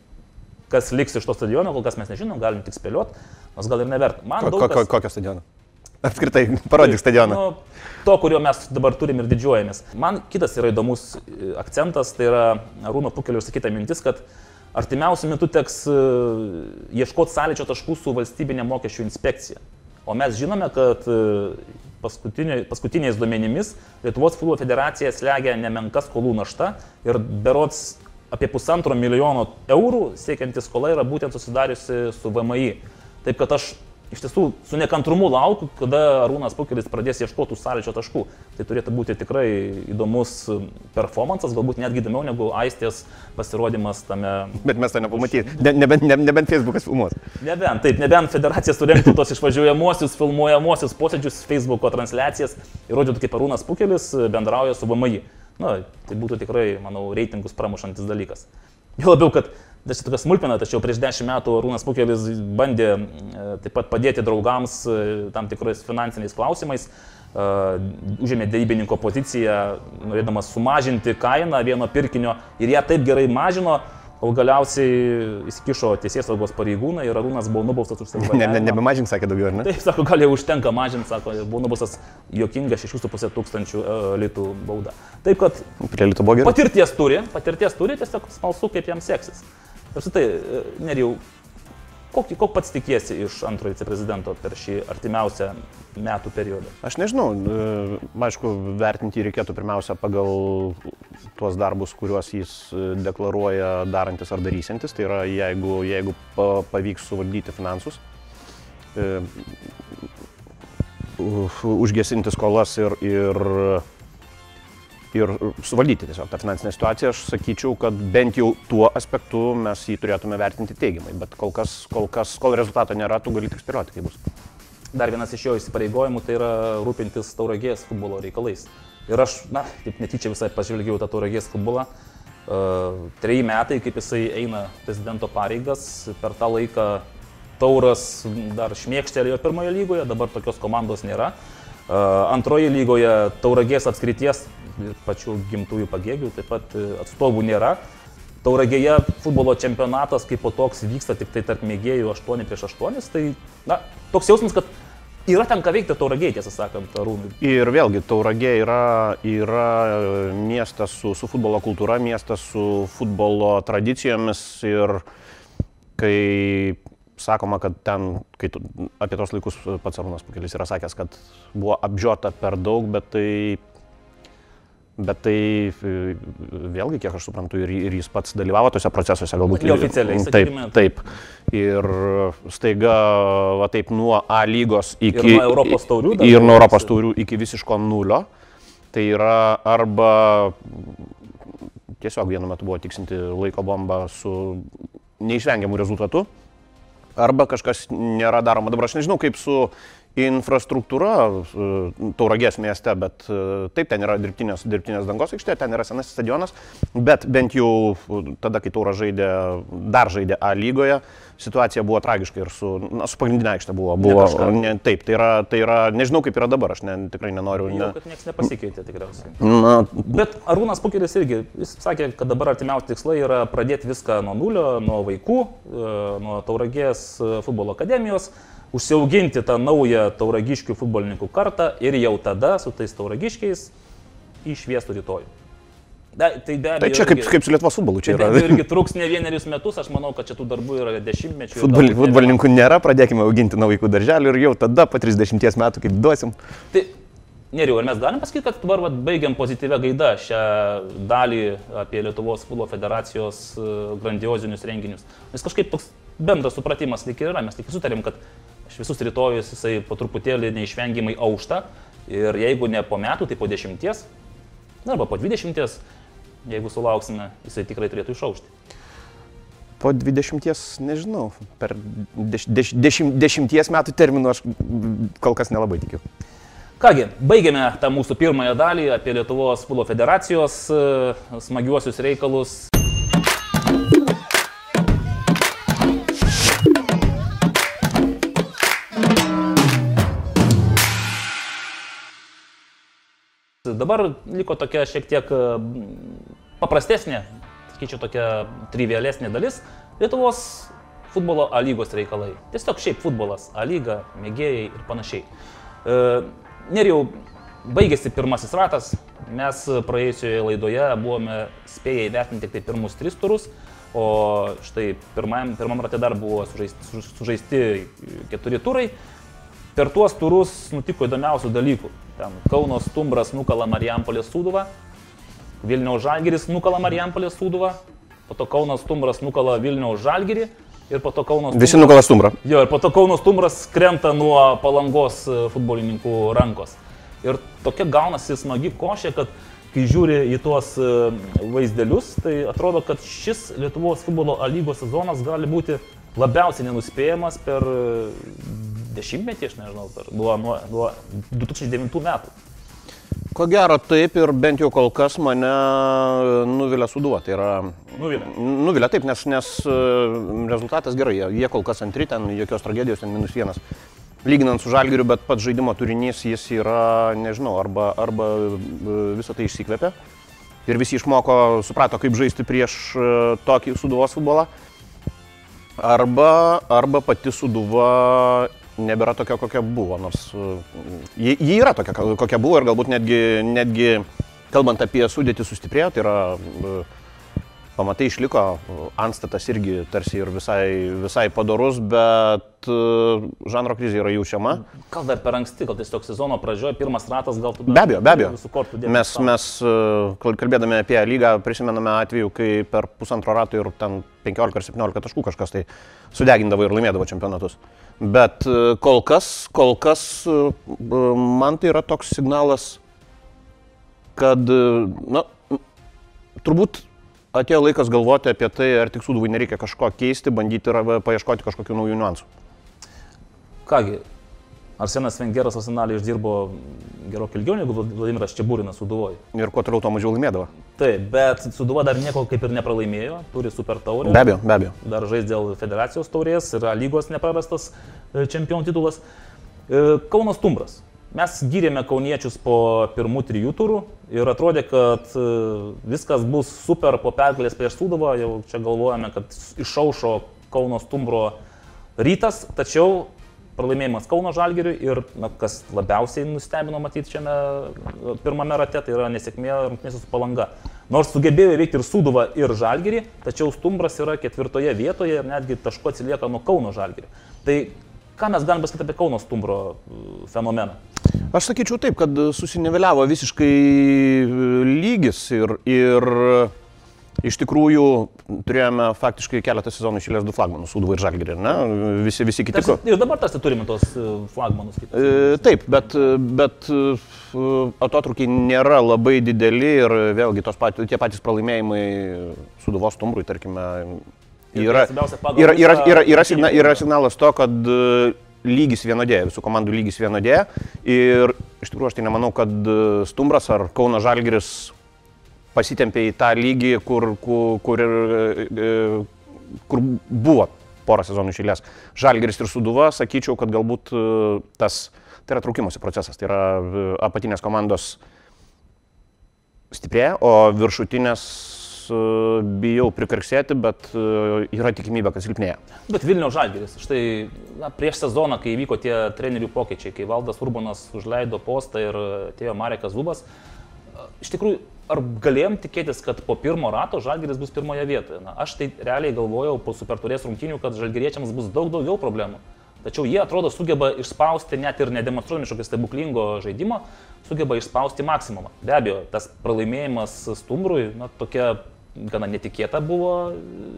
Kas liks iš to stadiono, kol kas mes nežinom, galim tik spėlioti, nors gal ir neverta. Man ko, ko, kokio stadiono? Apskritai, parodyk stadioną. Nu, to, kurio mes dabar turim ir didžiuojamės. Man kitas yra įdomus e, akcentas, tai yra Rūno Pukelio išsakyta mintis, kad artimiausių metų teks e, ieškoti sąlyčio taškų su valstybinė mokesčių inspekcija. O mes žinome, kad e, paskutiniais duomenimis Lietuvos futbolo federacija slegia nemenka skolų našta ir berots apie pusantro milijono eurų siekianti skola yra būtent susidariusi su VMI. Taip kad aš iš tiesų su nekantrumu laukiu, kada Arūnas Pukelis pradės ieškoti sąlyčio taškų. Tai turėtų būti tikrai įdomus performances, galbūt netgi įdomiau negu Aistės pasirodymas tame. Bet mes to nepamatysime, ne, nebent, ne, nebent Facebookas filmuos. Nebent, taip, nebent federacija surengtų tos išvažiuojamosius, filmuojamosius posėdžius, Facebooko transliacijas ir rodytų, kaip Arūnas Pukelis bendrauja su VMI. Na, tai būtų tikrai, manau, reitingus pramušantis dalykas. Jo labiau, kad Tai čia tokia smulkmena, tačiau prieš dešimt metų Rūnas Pukelis bandė e, taip pat padėti draugams e, tam tikrais finansiniais klausimais, e, užėmė dėrybininko poziciją, norėdamas sumažinti kainą vieno pirkinio ir ją taip gerai mažino, kol galiausiai įsikišo teisės saugos pareigūnai ir Arūnas buvo nubaustas už savo. Ne, ne, nebemažink, sakė daugiau, ar ne? Taip, sako, gal jau užtenka mažinti, sako, buvo nubaustas jokinga 6,5 tūkstančių litų bauda. Taip, kad... Prie litų buvo gerai. Patirties turi, patirties turi, tiesiog smalsu, kaip jam seksis. Apsitai, e, nerijau, kokį, kokį pats tikiesi iš antrojo viceprezidento per šį artimiausią metų periodą? Aš nežinau, e, aišku, vertinti reikėtų pirmiausia pagal tuos darbus, kuriuos jis e, deklaruoja darantis ar darysintis. Tai yra, jeigu, jeigu pavyks suvaldyti finansus, užgesinti skolas ir, ir ir suvaldyti tiesiog tą finansinę situaciją, aš sakyčiau, kad bent jau tuo aspektu mes jį turėtume vertinti teigiamai, bet kol kas, kol, kas, kol rezultato nėra, tu gali tik spėlioti, kaip bus. Dar vienas iš jo įsipareigojimų tai yra rūpintis tauragės futbolo reikalais. Ir aš, na, taip netyčia visai pažvelgiau tą tauragės futbolą. Uh, treji metai, kaip jisai eina prezidento pareigas, per tą laiką tauras dar šmėkštelėjo pirmoje lygoje, dabar tokios komandos nėra. Uh, antroje lygoje tauragės apskrities pačių gimtųjų pagėgių, taip pat e, atstovų nėra. Tauragėje futbolo čempionatas kaip po toks vyksta tik tai tarp mėgėjų 8 prieš 8, tai na, toks jausmas, kad yra ten ką veikti Tauragėje, tiesą sakant, Arūnui. Ir vėlgi, Tauragė yra, yra miestas su, su futbolo kultūra, miestas su futbolo tradicijomis ir kai sakoma, kad ten, kai tu, apie tos laikus pats Arūnas Pukelis yra sakęs, kad buvo apžiota per daug, bet tai Bet tai vėlgi, kiek aš suprantu, ir, ir jis pats dalyvavo tose procesuose, galbūt neoficialiai. Taip, taip. Ir staiga, va taip, nuo A lygos iki... Ir nuo Europos taurių. Ir nuo Europos taurių iki visiško nulio. Tai yra arba tiesiog vienu metu buvo tiksinti laiko bomba su neišvengiamu rezultatu, arba kažkas nėra daroma. Dabar aš nežinau, kaip su infrastruktūra e, Tauragės mieste, bet e, taip, ten yra dirbtinės, dirbtinės dangos aikštė, ten yra senas stadionas, bet bent jau tada, kai Taura žaidė, dar žaidė A lygoje, situacija buvo tragiška ir su, na, su pagrindinė aikštė buvo. buvo ne taip, tai yra, tai yra, nežinau kaip yra dabar, aš ne, tikrai nenoriu. Ne. Jau, kad niekas nepasikeitė tikriausiai. Na, bet Arūnas Pukeris irgi, jis sakė, kad dabar artimiausi tikslai yra pradėti viską nuo nulio, nuo vaikų, e, nuo Tauragės futbolo akademijos užsiauginti tą naują tauragiškių futbolininkų kartą ir jau tada su tais tauragiškiais išviestų rytoj. Da, tai be abejo. Tai čia kaip, irgi, kaip su Lietuvos futbolu čia tai yra. Tai irgi truks ne vienerius metus, aš manau, kad čia tų darbų yra dešimtmečių. Futbol, futbolininkų nėra, pradėkime auginti nuo vaikų darželį ir jau tada po 30 metų kaip duosim. Tai, Neriu, ar mes galim pasakyti, kad dabar vat, baigiam pozityvę gaidą šią dalį apie Lietuvos futbolo federacijos e, grandiozinius renginius? Nes kažkaip toks bendras supratimas lyg ir yra, mes tik sutarėm, kad visus rytojus jisai po truputėlį neišvengiamai aušta ir jeigu ne po metų, tai po dešimties, arba po dvidešimties, jeigu sulauksime, jisai tikrai turėtų išaušti. Po dvidešimties, nežinau, per deš, deš, dešim, dešimties metų terminų aš kol kas nelabai tikiu. Kągi, baigėme tą mūsų pirmąją dalį apie Lietuvos futbolo federacijos e, smagiuosius reikalus. Dabar liko tokia šiek tiek e, paprastesnė, sakyčiau, tokia trivialesnė dalis Lietuvos futbolo A lygos reikalai. Tiesiog šiaip futbolas, A lyga, mėgėjai ir panašiai. E, Neriau, baigėsi pirmasis ratas, mes praėjusioje laidoje buvome spėję įvertinti tik tai pirmus tris turus, o štai pirmam, pirmam rate dar buvo sužaisti, sužaisti keturi turai. Per tuos turus nutiko įdomiausių dalykų. Ten Kauno Stumbras nukala Marijampolės Sūduvą, Vilniaus Žalgiris nukala Marijampolės Sūduvą, po to Kaunas Stumbras nukala Vilniaus Žalgirį ir po to Kaunas Stumbras. Visi nukala Stumbrą. Jo, ir po to Kaunas Stumbras krenta nuo palangos e, futbolininkų rankos. Ir tokia gaunasi smagi košė, kad kai žiūri į tuos e, vaizdelius, tai atrodo, kad šis Lietuvos futbolo lygos sezonas gali būti labiausiai nenuspėjamas per dešimtmetį, aš nežinau, nuo, nuo, nuo 2009 metų. Ko gero taip ir bent jau kol kas mane nuvilia suduo. Tai yra... Nuvilia. Nuvilia taip, nes, nes e, rezultatas gerai, jie, jie kol kas antri, ten jokios tragedijos, ten minus vienas. Lyginant su žalgiriu, bet pats žaidimo turinys jis yra, nežinau, arba, arba e, visą tai išsikvėpė. Ir visi išmoko, suprato, kaip žaisti prieš e, tokį suduvos futbolą. Arba, arba pati suduva nebėra tokia, kokia buvo, nors uh, ji, ji yra tokia, kokia buvo ir galbūt netgi, netgi kalbant apie sudėtį sustiprėjo, tai yra uh, pamatai išliko, antstatas irgi tarsi ir visai, visai padorus, bet uh, žanro krizė yra jaučiama. Gal dar per anksti, gal tiesiog sezono pradžioje, pirmas ratas gal tu... Be abejo, be abejo. Mes, mes kalbėdami apie lygą prisimename atveju, kai per pusantro rato ir ten 15 ar 17 taškų kažkas tai sudegindavo ir laimėdavo čempionatus. Bet kol kas, kol kas man tai yra toks signalas, kad, na, turbūt atėjo laikas galvoti apie tai, ar tik suduvai nereikia kažko keisti, bandyti paieškoti kažkokių naujų niuansų. Kągi, Arsenas Vengeras Arsenalį išdirbo gerokai ilgiau negu Vladimiras Čiabūrinas Suduvoje. Ir kuo toliau, tuo mažiau laimėdavo. Taip, bet Suduva dar nieko kaip ir nepralaimėjo, turi super taurę. Be abejo, be abejo. Dar žais dėl federacijos taurės, yra lygos neprarastas e, čempionų titulas. E, Kaunas Tumbras. mes gyrėme kauniečius po pirmų trijų turų ir atrodė, kad e, viskas bus super po pergalės prieš Sūduvą, jau čia galvojame, kad išaušo Kauno stumbro rytas, tačiau pralaimėjimas Kauno Žalgiriui ir, na, kas labiausiai nustebino matyti šiame e, pirmame rate, tai yra nesėkmė rungtynėse su palanga. Nors sugebėjo įveikti ir Sūduvą, ir Žalgirį, tačiau Stumbras yra ketvirtoje vietoje ir netgi tašku atsilieka nuo Kauno Žalgirį. Tai ką mes galime pasakyti apie Kauno Stumbro e, fenomeną? Aš sakyčiau taip, kad susiniveliavo visiškai lygis ir, ir Iš tikrųjų, turėjome faktiškai keletą sezonų išėlės du flagmanus, Sūduvą ir Žalgirį, ne? Visi, visi kiti. Tarsi, ir dabar tarsi turime tos e, flagmanus. E, taip, bet, bet e, atotrukiai nėra labai dideli ir vėlgi tos pat, tie patys pralaimėjimai Sūduvos Stumbrui, tarkime, yra, yra, yra, yra, yra, signa, yra signalas to, kad lygis vienodėja, visų komandų lygis vienodėja. Ir iš tikrųjų aš tai nemanau, kad Stumbras ar Kauno Žalgiris pasitempė į tą lygį, kur, kur, kur, e, kur buvo porą sezonų išėlės. Žalgeris ir Suduva, sakyčiau, kad galbūt e, tas, tai yra traukimosi procesas, tai yra e, apatinės komandos stiprėja, o viršutinės bijau prikarksėti, bet yra tikimybė, kad silpnėja. Bet Vilnių Žalgeris, štai na, prieš sezoną, kai vyko tie trenerių pokyčiai, kai Valdas Urbanas užleido postą ir atėjo Marekas Zubas, iš tikrųjų ar galėjom tikėtis, kad po pirmo rato Žalgiris bus pirmoje vietoje? Na, aš tai realiai galvojau po superturės rungtynių, kad Žalgiriečiams bus daug daugiau problemų. Tačiau jie atrodo sugeba išspausti, net ir nedemonstruojami kažkokio stebuklingo žaidimo, sugeba išspausti maksimumą. Be abejo, tas pralaimėjimas Stumbrui, na, tokia gana netikėta buvo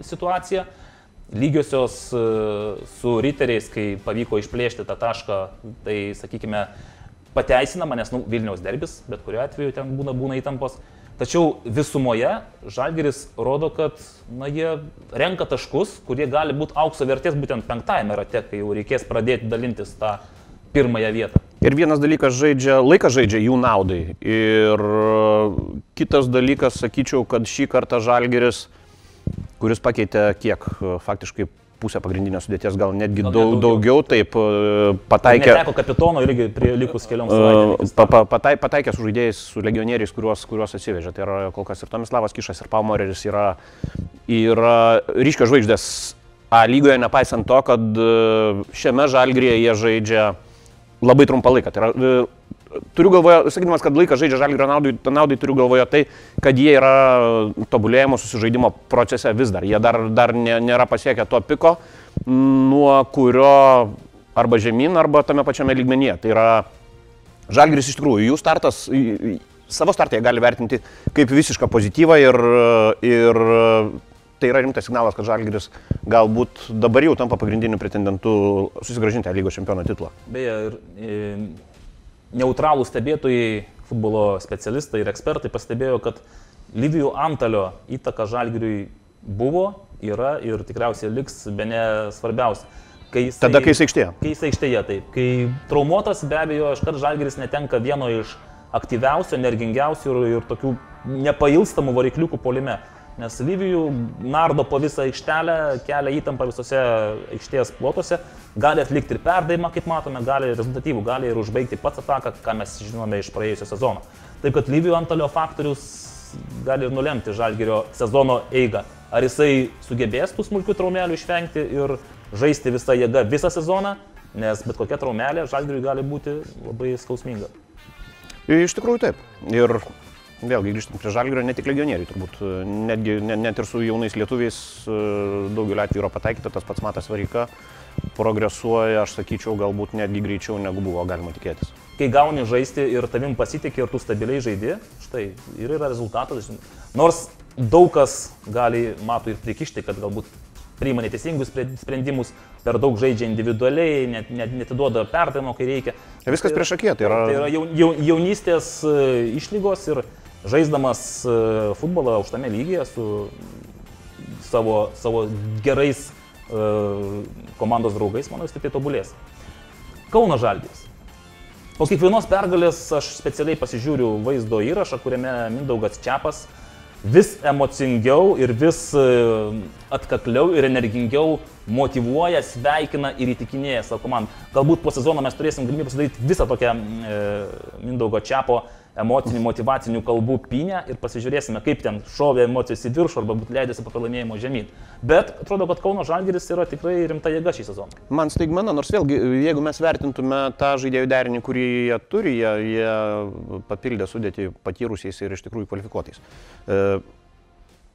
situacija. Lygiosios e, su riteriais, kai pavyko išplėšti tą tašką, tai sakykime, pateisinama, nes nu, Vilniaus derbis, bet kuriuo atveju ten būna, būna įtampos. Tačiau visumoje Žalgeris rodo, kad na, jie renka taškus, kurie gali būti aukso vertės būtent penktajame rate, kai jau reikės pradėti dalintis tą pirmąją vietą. Ir vienas dalykas žaidžia, laikas žaidžia jų naudai. Ir kitas dalykas, sakyčiau, kad šį kartą Žalgeris, kuris pakeitė kiek faktiškai pusę pagrindinės sudėties, gal netgi gal daug, daugiau. daugiau, taip e, pataikė. Neteko kapitono irgi prie likus kelioms e, savaitėms. Pa, pa, patai, pataikė su žaidėjais, su legionieriais, kuriuos, kuriuos atsivežė. Tai yra kol kas ir Tomislavas Kišas, ir Palmoreris yra, yra ryškios žvaigždės A lygoje, nepaisant to, kad e, šiame žalgrėje jie žaidžia labai trumpą laiką. Tai yra turiu galvoje, sakydamas, kad laikas žaidžia žalgrio naudai, naudai, turiu galvoje tai, kad jie yra tobulėjimo susižaidimo procese vis dar. Jie dar, dar nė, nėra pasiekę to piko, nuo kurio arba žemyn, arba tame pačiame lygmenyje. Tai yra žalgris iš tikrųjų, jų startas, savo startą jie gali vertinti kaip visišką pozityvą ir, ir tai yra rimtas signalas, kad Žalgiris galbūt dabar jau tampa pagrindiniu pretendentu susigražinti lygos čempiono titulą. Beje, ir neutralų stebėtojai, futbolo specialistai ir ekspertai pastebėjo, kad Livijų Antalio įtaka Žalgiriui buvo, yra ir tikriausiai liks be ne svarbiausia. Kai jisai, Tada, kai jis aikštėje. Kai jis aikštėje, taip. Kai traumuotas, be abejo, iškart Žalgiris netenka vieno iš aktyviausių, energingiausių ir, ir tokių nepailstamų varikliukų polime. Nes Lyvijų nardo po visą aikštelę, kelia įtampą visose aikštės plotuose, gali atlikti ir perdavimą, kaip matome, gali rezultatyvų, gali ir užbaigti pats ataką, ką mes žinome iš praėjusio sezono. Taip kad Lyvijų antalio faktorius gali ir nulemti Žalgirio sezono eigą. Ar jisai sugebės tų smulkių traumelių išvengti ir žaisti visą jėgą visą sezoną, nes bet kokia traumelė Žalgiriui gali būti labai skausminga. Iš tikrųjų taip. Ir Vėlgi grįžtant prie žalgerio, ne tik legionieriai, turbūt netgi net, net ir su jaunais lietuviais e, daugeliu atveju yra pataikyta, tas pats Matas Varyka progresuoja, aš sakyčiau, galbūt netgi greičiau negu buvo galima tikėtis. Kai gauni žaisti ir tavim pasitikė ir tu stabiliai žaidi, štai ir yra rezultatas. Nors daug kas gali matų ir prikišti, kad galbūt priima neteisingus sprendimus, per daug žaidžia individualiai, net, net netiduoda perdavimo, kai reikia. Viskas prieš akį, tai yra. Tai yra jaunystės e, išlygos ir žaisdamas e, futbolą aukštame lygyje su savo, savo gerais e, komandos draugais, manau, jis tik tai tobulės. Kauno Žalgis. Po kiekvienos pergalės aš specialiai pasižiūriu vaizdo įrašą, kuriame Mindaugas Čiapas vis emocingiau ir vis e, atkakliau ir energingiau motivuoja, sveikina ir įtikinėja savo komandą. Galbūt po sezono mes turėsim galimybę pasidaryti visą tokią e, Mindaugo Čiapo emocinių, motivacinių kalbų pinę ir pasižiūrėsime, kaip ten šovė emocijos į viršų arba būt leidėsi po pralaimėjimo žemyn. Bet atrodo, kad Kauno Žalgiris yra tikrai rimta jėga šį sezoną. Man staigmena, nors vėlgi, jeigu mes vertintume tą žaidėjų derinį, kurį jie turi, jie, jie papildė sudėti patyrusiais ir iš tikrųjų kvalifikuotais. E,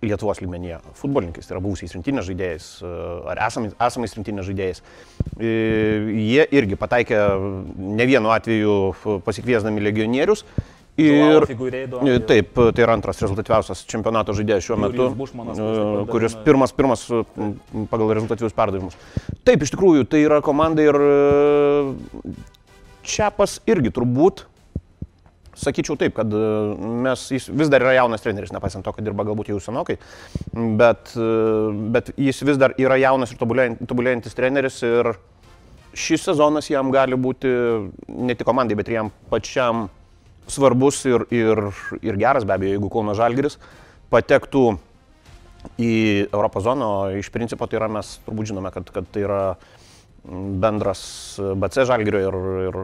Lietuvos lygmenyje futbolininkais, tai yra buvusiais rinktinės žaidėjais e, ar esamais, esamais rinktinės žaidėjais. E, jie irgi pataikė ne vienu atveju pasikviesdami legionierius Ir taip, tai yra antras rezultatyviausias čempionato žaidėjas šiuo metu, e, kuris pirmas, pirmas pagal rezultatyvius perdavimus. Taip, iš tikrųjų, tai yra komanda ir e, Čiapas irgi turbūt, sakyčiau taip, kad e, mes, jis vis dar yra jaunas treneris, nepaisant to, kad dirba galbūt jau senokai, bet, bet jis vis dar yra jaunas ir tobulėjantis treneris ir šis sezonas jam gali būti ne tik komandai, bet ir jam pačiam svarbus ir, ir, ir geras be abejo, jeigu Kauno Žalgiris patektų į Europos zoną, iš principo tai yra mes turbūt žinome, kad, kad tai yra bendras BC Žalgirio ir, ir,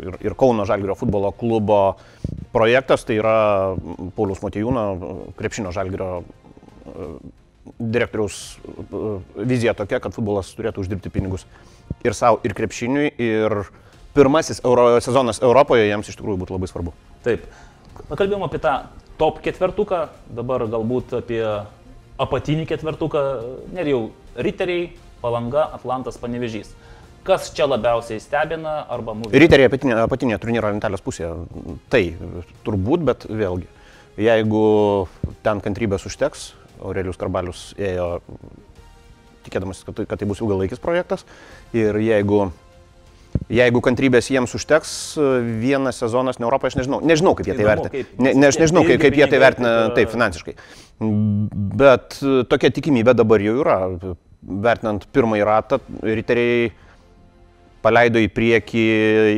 ir, ir Kauno Žalgirio futbolo klubo projektas, tai yra Paulius Motijūno, krepšinio Žalgirio e, direktoriaus e, vizija tokia, kad futbolas turėtų uždirbti pinigus ir savo, ir krepšiniui, ir pirmasis Euro, sezonas Europoje jiems iš tikrųjų būtų labai svarbu. Taip. Pakalbėjom apie tą top ketvertuką, dabar galbūt apie apatinį ketvertuką, ir jau Riteriai, Palanga, Atlantas, Panevežys. Kas čia labiausiai stebina arba mūsų? Riteriai apatinė, apatinė turnyro lentelės pusė. Tai turbūt, bet vėlgi, jeigu ten kantrybės užteks, Aurelius Karbalius ėjo tikėdamas, kad tai, kad tai bus ilgalaikis projektas ir jeigu Jeigu kantrybės jiems užteks, vienas sezonas ne Europoje, aš nežinau, nežinau kaip jie tai vertina. Ne, ne, aš nežinau, kaip, kaip jie tai vertina taip finansiškai. Bet tokia tikimybė dabar jau yra. Vertinant pirmąjį ratą, riteriai paleido į priekį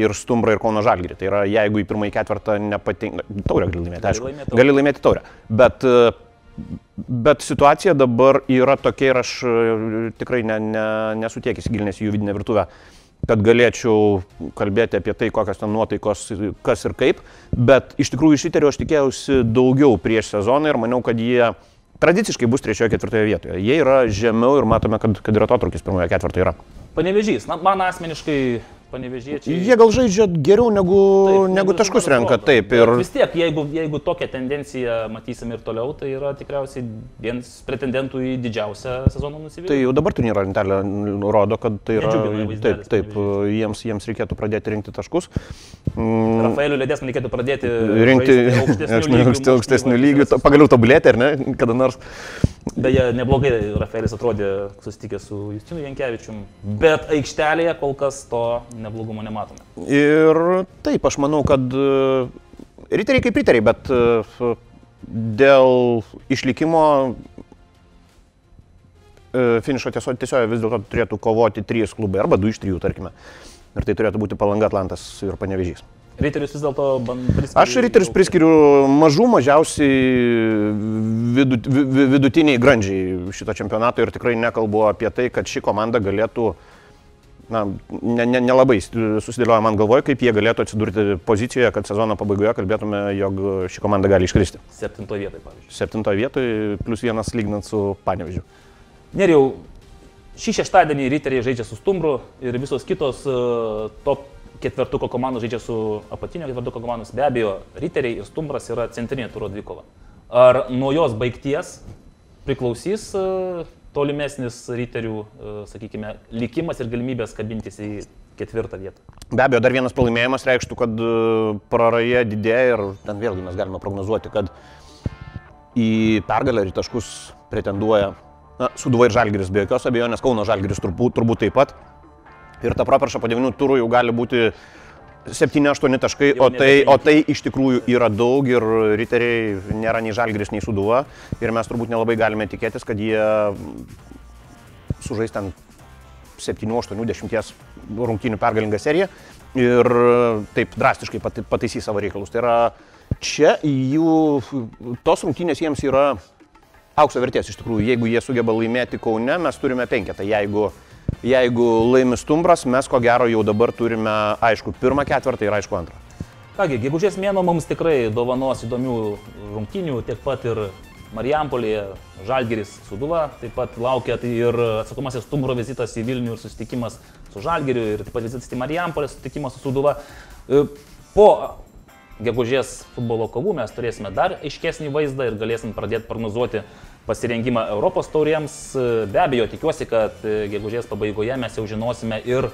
ir Stumbrą ir Kauno Žalgirį. Tai yra, jeigu į pirmąjį ketvirtą nepatinka, taurę gali laimėti, aišku. Gali laimėti taurę. Bet, bet situacija dabar yra tokia ir aš tikrai ne, ne, nesu tiek įsigilinęs į jų vidinę virtuvę kad galėčiau kalbėti apie tai, kokios ten nuotaikos, kas ir kaip, bet iš tikrųjų iš Iterio aš tikėjausi daugiau prieš sezoną ir maniau, kad jie tradiciškai bus trečioje, ketvirtoje vietoje. Jie yra žemiau ir matome, kad, kad ir atotrukis pirmoje, ketvirtoje yra. Panevežys, na, man asmeniškai panevežėčiai. Jie gal žaidžia geriau negu, taip, negu, negu taškus renka, taip. Ir... Vis tiek, jeigu, jeigu tokią tendenciją matysim ir toliau, tai yra tikriausiai vienas pretendentų į didžiausią sezono nusivylimą. Tai jau dabar turnyro lentelė rodo, kad tai yra... Taip, taip, jiems, jiems reikėtų pradėti rinkti taškus. Mm, Rafaeliu Lėdės man reikėtų pradėti rinkti aukštesnių, aukštesnių lygių, pagaliau tobulėti, ar ne, kada nors. Beje, neblogai Rafaelis atrodė susitikęs su Justinu Jankievičium, bet aikštelėje kol kas to neblogumo nematome. Ir taip, aš manau, kad e, riteriai kaip riteriai, bet e, dėl išlikimo e, finišo tiesioje vis dėlto turėtų kovoti trys klubai, arba du iš trijų, tarkime. Ir tai turėtų būti Palanga, Atlantas ir Panevežys. Riterius vis dėlto priskiriu. Aš riterius priskiriu mažų, mažiausiai vidut, vidutiniai grandžiai šito čempionato ir tikrai nekalbu apie tai, kad ši komanda galėtų uh, na, nelabai ne, ne susidėlioja man galvoje, kaip jie galėtų atsidurti pozicijoje, kad sezono pabaigoje kalbėtume, jog ši komanda gali iškristi. Septintoje vietoje, pavyzdžiui. Septintoje vietoje, plus vienas lygnant su Panevežiu. Neriau, šį šeštadienį riteriai žaidžia su Stumbru ir visos kitos uh, top ketvertuko komandos žaidžia su apatinio ketvertuko komandos. Be abejo, riteriai ir Stumbras yra centrinė turo dvikova. Ar nuo jos baigties priklausys uh, tolimesnis riterių, e, sakykime, likimas ir galimybės kabintis į ketvirtą vietą. Be abejo, dar vienas pralaimėjimas reikštų, kad e, praraja didėja ir ten vėlgi mes galime prognozuoti, kad į pergalę ir taškus pretenduoja na, Suduva ir Žalgiris be jokios abejonės, Kauno Žalgiris turbūt, turbūt taip pat. Ir ta properša po 9 turų jau gali būti 7-8 taškai, o tai, o tai iš tikrųjų yra daug ir riteriai nėra nei žalgris, nei suduva. Ir mes turbūt nelabai galime tikėtis, kad jie sužais ten 7-8-10 rungtynių pergalingą seriją ir taip drastiškai pataisys savo reikalus. Tai yra čia jų, tos rungtynės jiems yra aukso vertės iš tikrųjų. Jeigu jie sugeba laimėti Kaune, mes turime penketą. Jeigu, jeigu laimi Stumbras, mes ko gero jau dabar turime, aišku, pirmą ketvirtą ir aišku antrą. Kągi, gegužės mėno mums tikrai dovanos įdomių rungtynių, tiek pat ir Marijampolėje, Žalgeris Suduva, taip pat laukia tai ir atsakomasis Stumbro vizitas į Vilnių ir susitikimas su Žalgeriu ir taip pat vizitas į Marijampolę, susitikimas su Suduva. E, po gegužės futbolo kovų mes turėsime dar aiškesnį vaizdą ir galėsim pradėti prognozuoti pasirengimą Europos tauriems. E, be abejo, tikiuosi, kad e, gegužės pabaigoje mes jau žinosime ir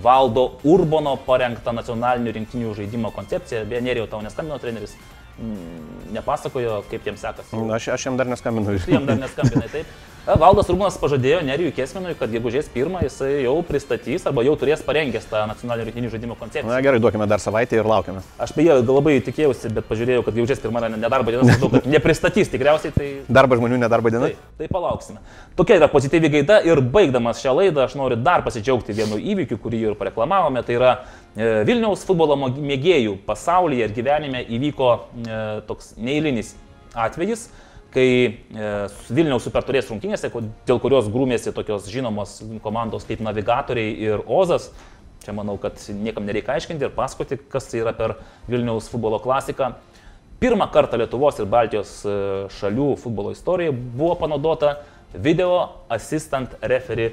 Valdo Urbono parengtą nacionalinių rinktinių žaidimo koncepciją. Beje, Nerijo tau neskambino treneris, Mm, nepasakojo, kaip jiems sekasi. Aš, aš jam dar neskambinu. Jam dar neskambinai, taip. Valdas Rūmas pažadėjo Nerijui Kesminui, kad gegužės pirmą jisai jau pristatys arba jau turės parengęs tą nacionalinio rinkinių žaidimo koncepciją. Na gerai, duokime dar savaitę ir laukiame. Aš beje labai tikėjausi, bet pažiūrėjau, kad gegužės pirmą nedarbo diena, matau, kad nepristatys tikriausiai. Tai... Darbo žmonių nedarbo diena? Tai, tai palauksime. Tokia yra pozityvi gaida ir baigdamas šią laidą aš noriu dar pasidžiaugti vienu įvykiu, kurį ir pareklamavome. Tai yra e, Vilniaus futbolo mėgėjų pasaulyje ir gyvenime įvyko e, toks neįlinis atvejis kai e, Vilniaus superturės rungtynėse, dėl kurios grūmėsi tokios žinomos komandos kaip Navigatoriai ir Ozas, čia manau, kad niekam nereikia aiškinti ir pasakoti, kas tai yra per Vilniaus futbolo klasiką. Pirmą kartą Lietuvos ir Baltijos e, šalių futbolo istorijoje buvo panaudota video assistant referee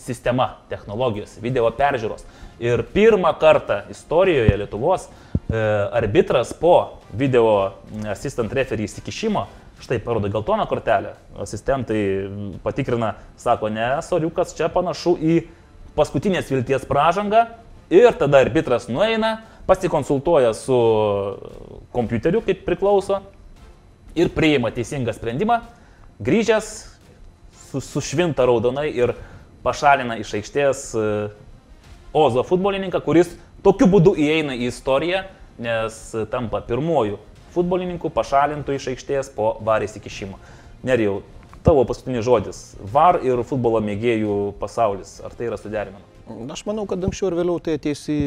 sistema, technologijos, video peržiūros. Ir pirmą kartą istorijoje Lietuvos e, arbitras po video assistant referee įsikišimo Štai parodo geltoną kortelę, asistentai patikrina, sako, ne, soriukas, čia panašu į paskutinės vilties pražangą. Ir tada arbitras nueina, pasikonsultuoja su kompiuteriu, kaip priklauso, ir priima teisingą sprendimą, grįžęs su, sušvinta raudonai ir pašalina iš aikštės e, Ozo futbolininką, kuris tokiu būdu įeina į istoriją, nes tampa pirmoju futbolininkų pašalintų iš aikštės po VAR įsikišimo. Nerijau, tavo paskutinis žodis. VAR ir futbolo mėgėjų pasaulis. Ar tai yra suderinama? Aš manau, kad anksčiau ir vėliau tai ateis į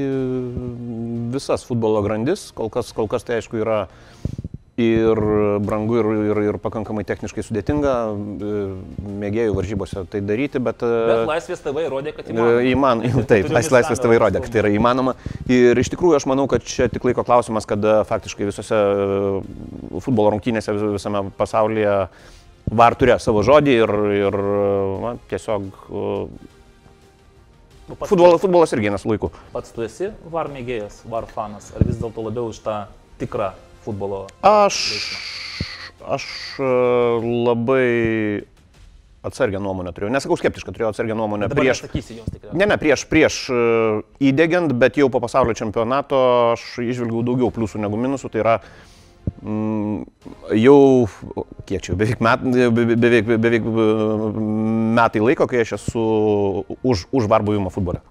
visas futbolo grandis. Kol kas, kol kas tai aišku yra ir brangu, ir, ir, ir pakankamai techniškai sudėtinga e, mėgėjų varžybose tai daryti, bet... E, bet Laisvės TV įrodė, kad įmanoma. Įman, taip, Laisvės TV įrodė, kad tai yra įmanoma. Ir iš tikrųjų aš manau, kad čia tik laiko klausimas, kada faktiškai visose e, futbolo rungtynėse visame pasaulyje VAR turėjo savo žodį ir, ir na, tiesiog... Nu, Futbol, futbolas irgi eina su laiku. Pats tu esi VAR mėgėjas, VAR fanas, ar vis dėlto labiau už tą tikrą futbolo? Aš, aš e, labai atsargę nuomonę turėjau. Nesakau skeptišką, turėjau atsargę nuomonę Dabar prieš... Jos, ne, ne, prieš, prieš e, įdėgiant, bet jau po pasaulio čempionato aš išvilgiau daugiau pliusų negu minusų. Tai yra mm, jau, kiek čia, beveik, met, beveik, beveik metai laiko, kai aš esu už, už varbuvimą futbole.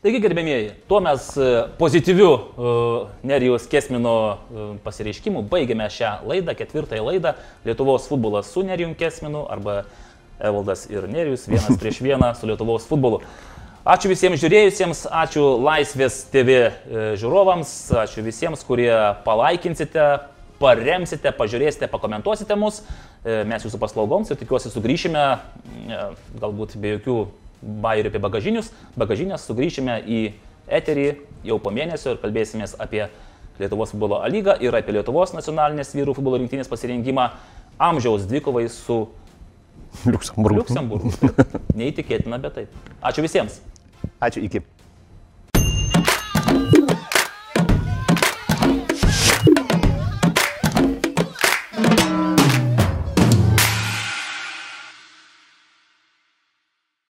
Taigi, gerbėmieji, tuo mes e, pozityviu uh, Nerijos Kesmino uh, pasireiškimu baigėme šią laidą, ketvirtąją laidą Lietuvos futbolas su Nerijum Kesminu arba Evaldas ir Nerijus vienas prieš vieną su Lietuvos futbolu. Ačiū visiems žiūrėjusiems, ačiū Laisvės TV žiūrovams, ačiū visiems, kurie palaikinsite, paremsite, pažiūrėsite, pakomentuosite mus. Mes jūsų paslaugoms ir tikiuosi sugrįšime, galbūt be jokių bairių apie bagažinius. Bagažinės sugrįšime į eterį jau po mėnesio ir kalbėsimės apie Lietuvos futbolo lygą ir apie Lietuvos nacionalinės vyrų futbolo rinktinės pasirinkimą amžiaus dvikovai su Liuksemburgu. Liuksemburgu. Neįtikėtina, bet taip. Ačiū visiems. Ačiū, iki.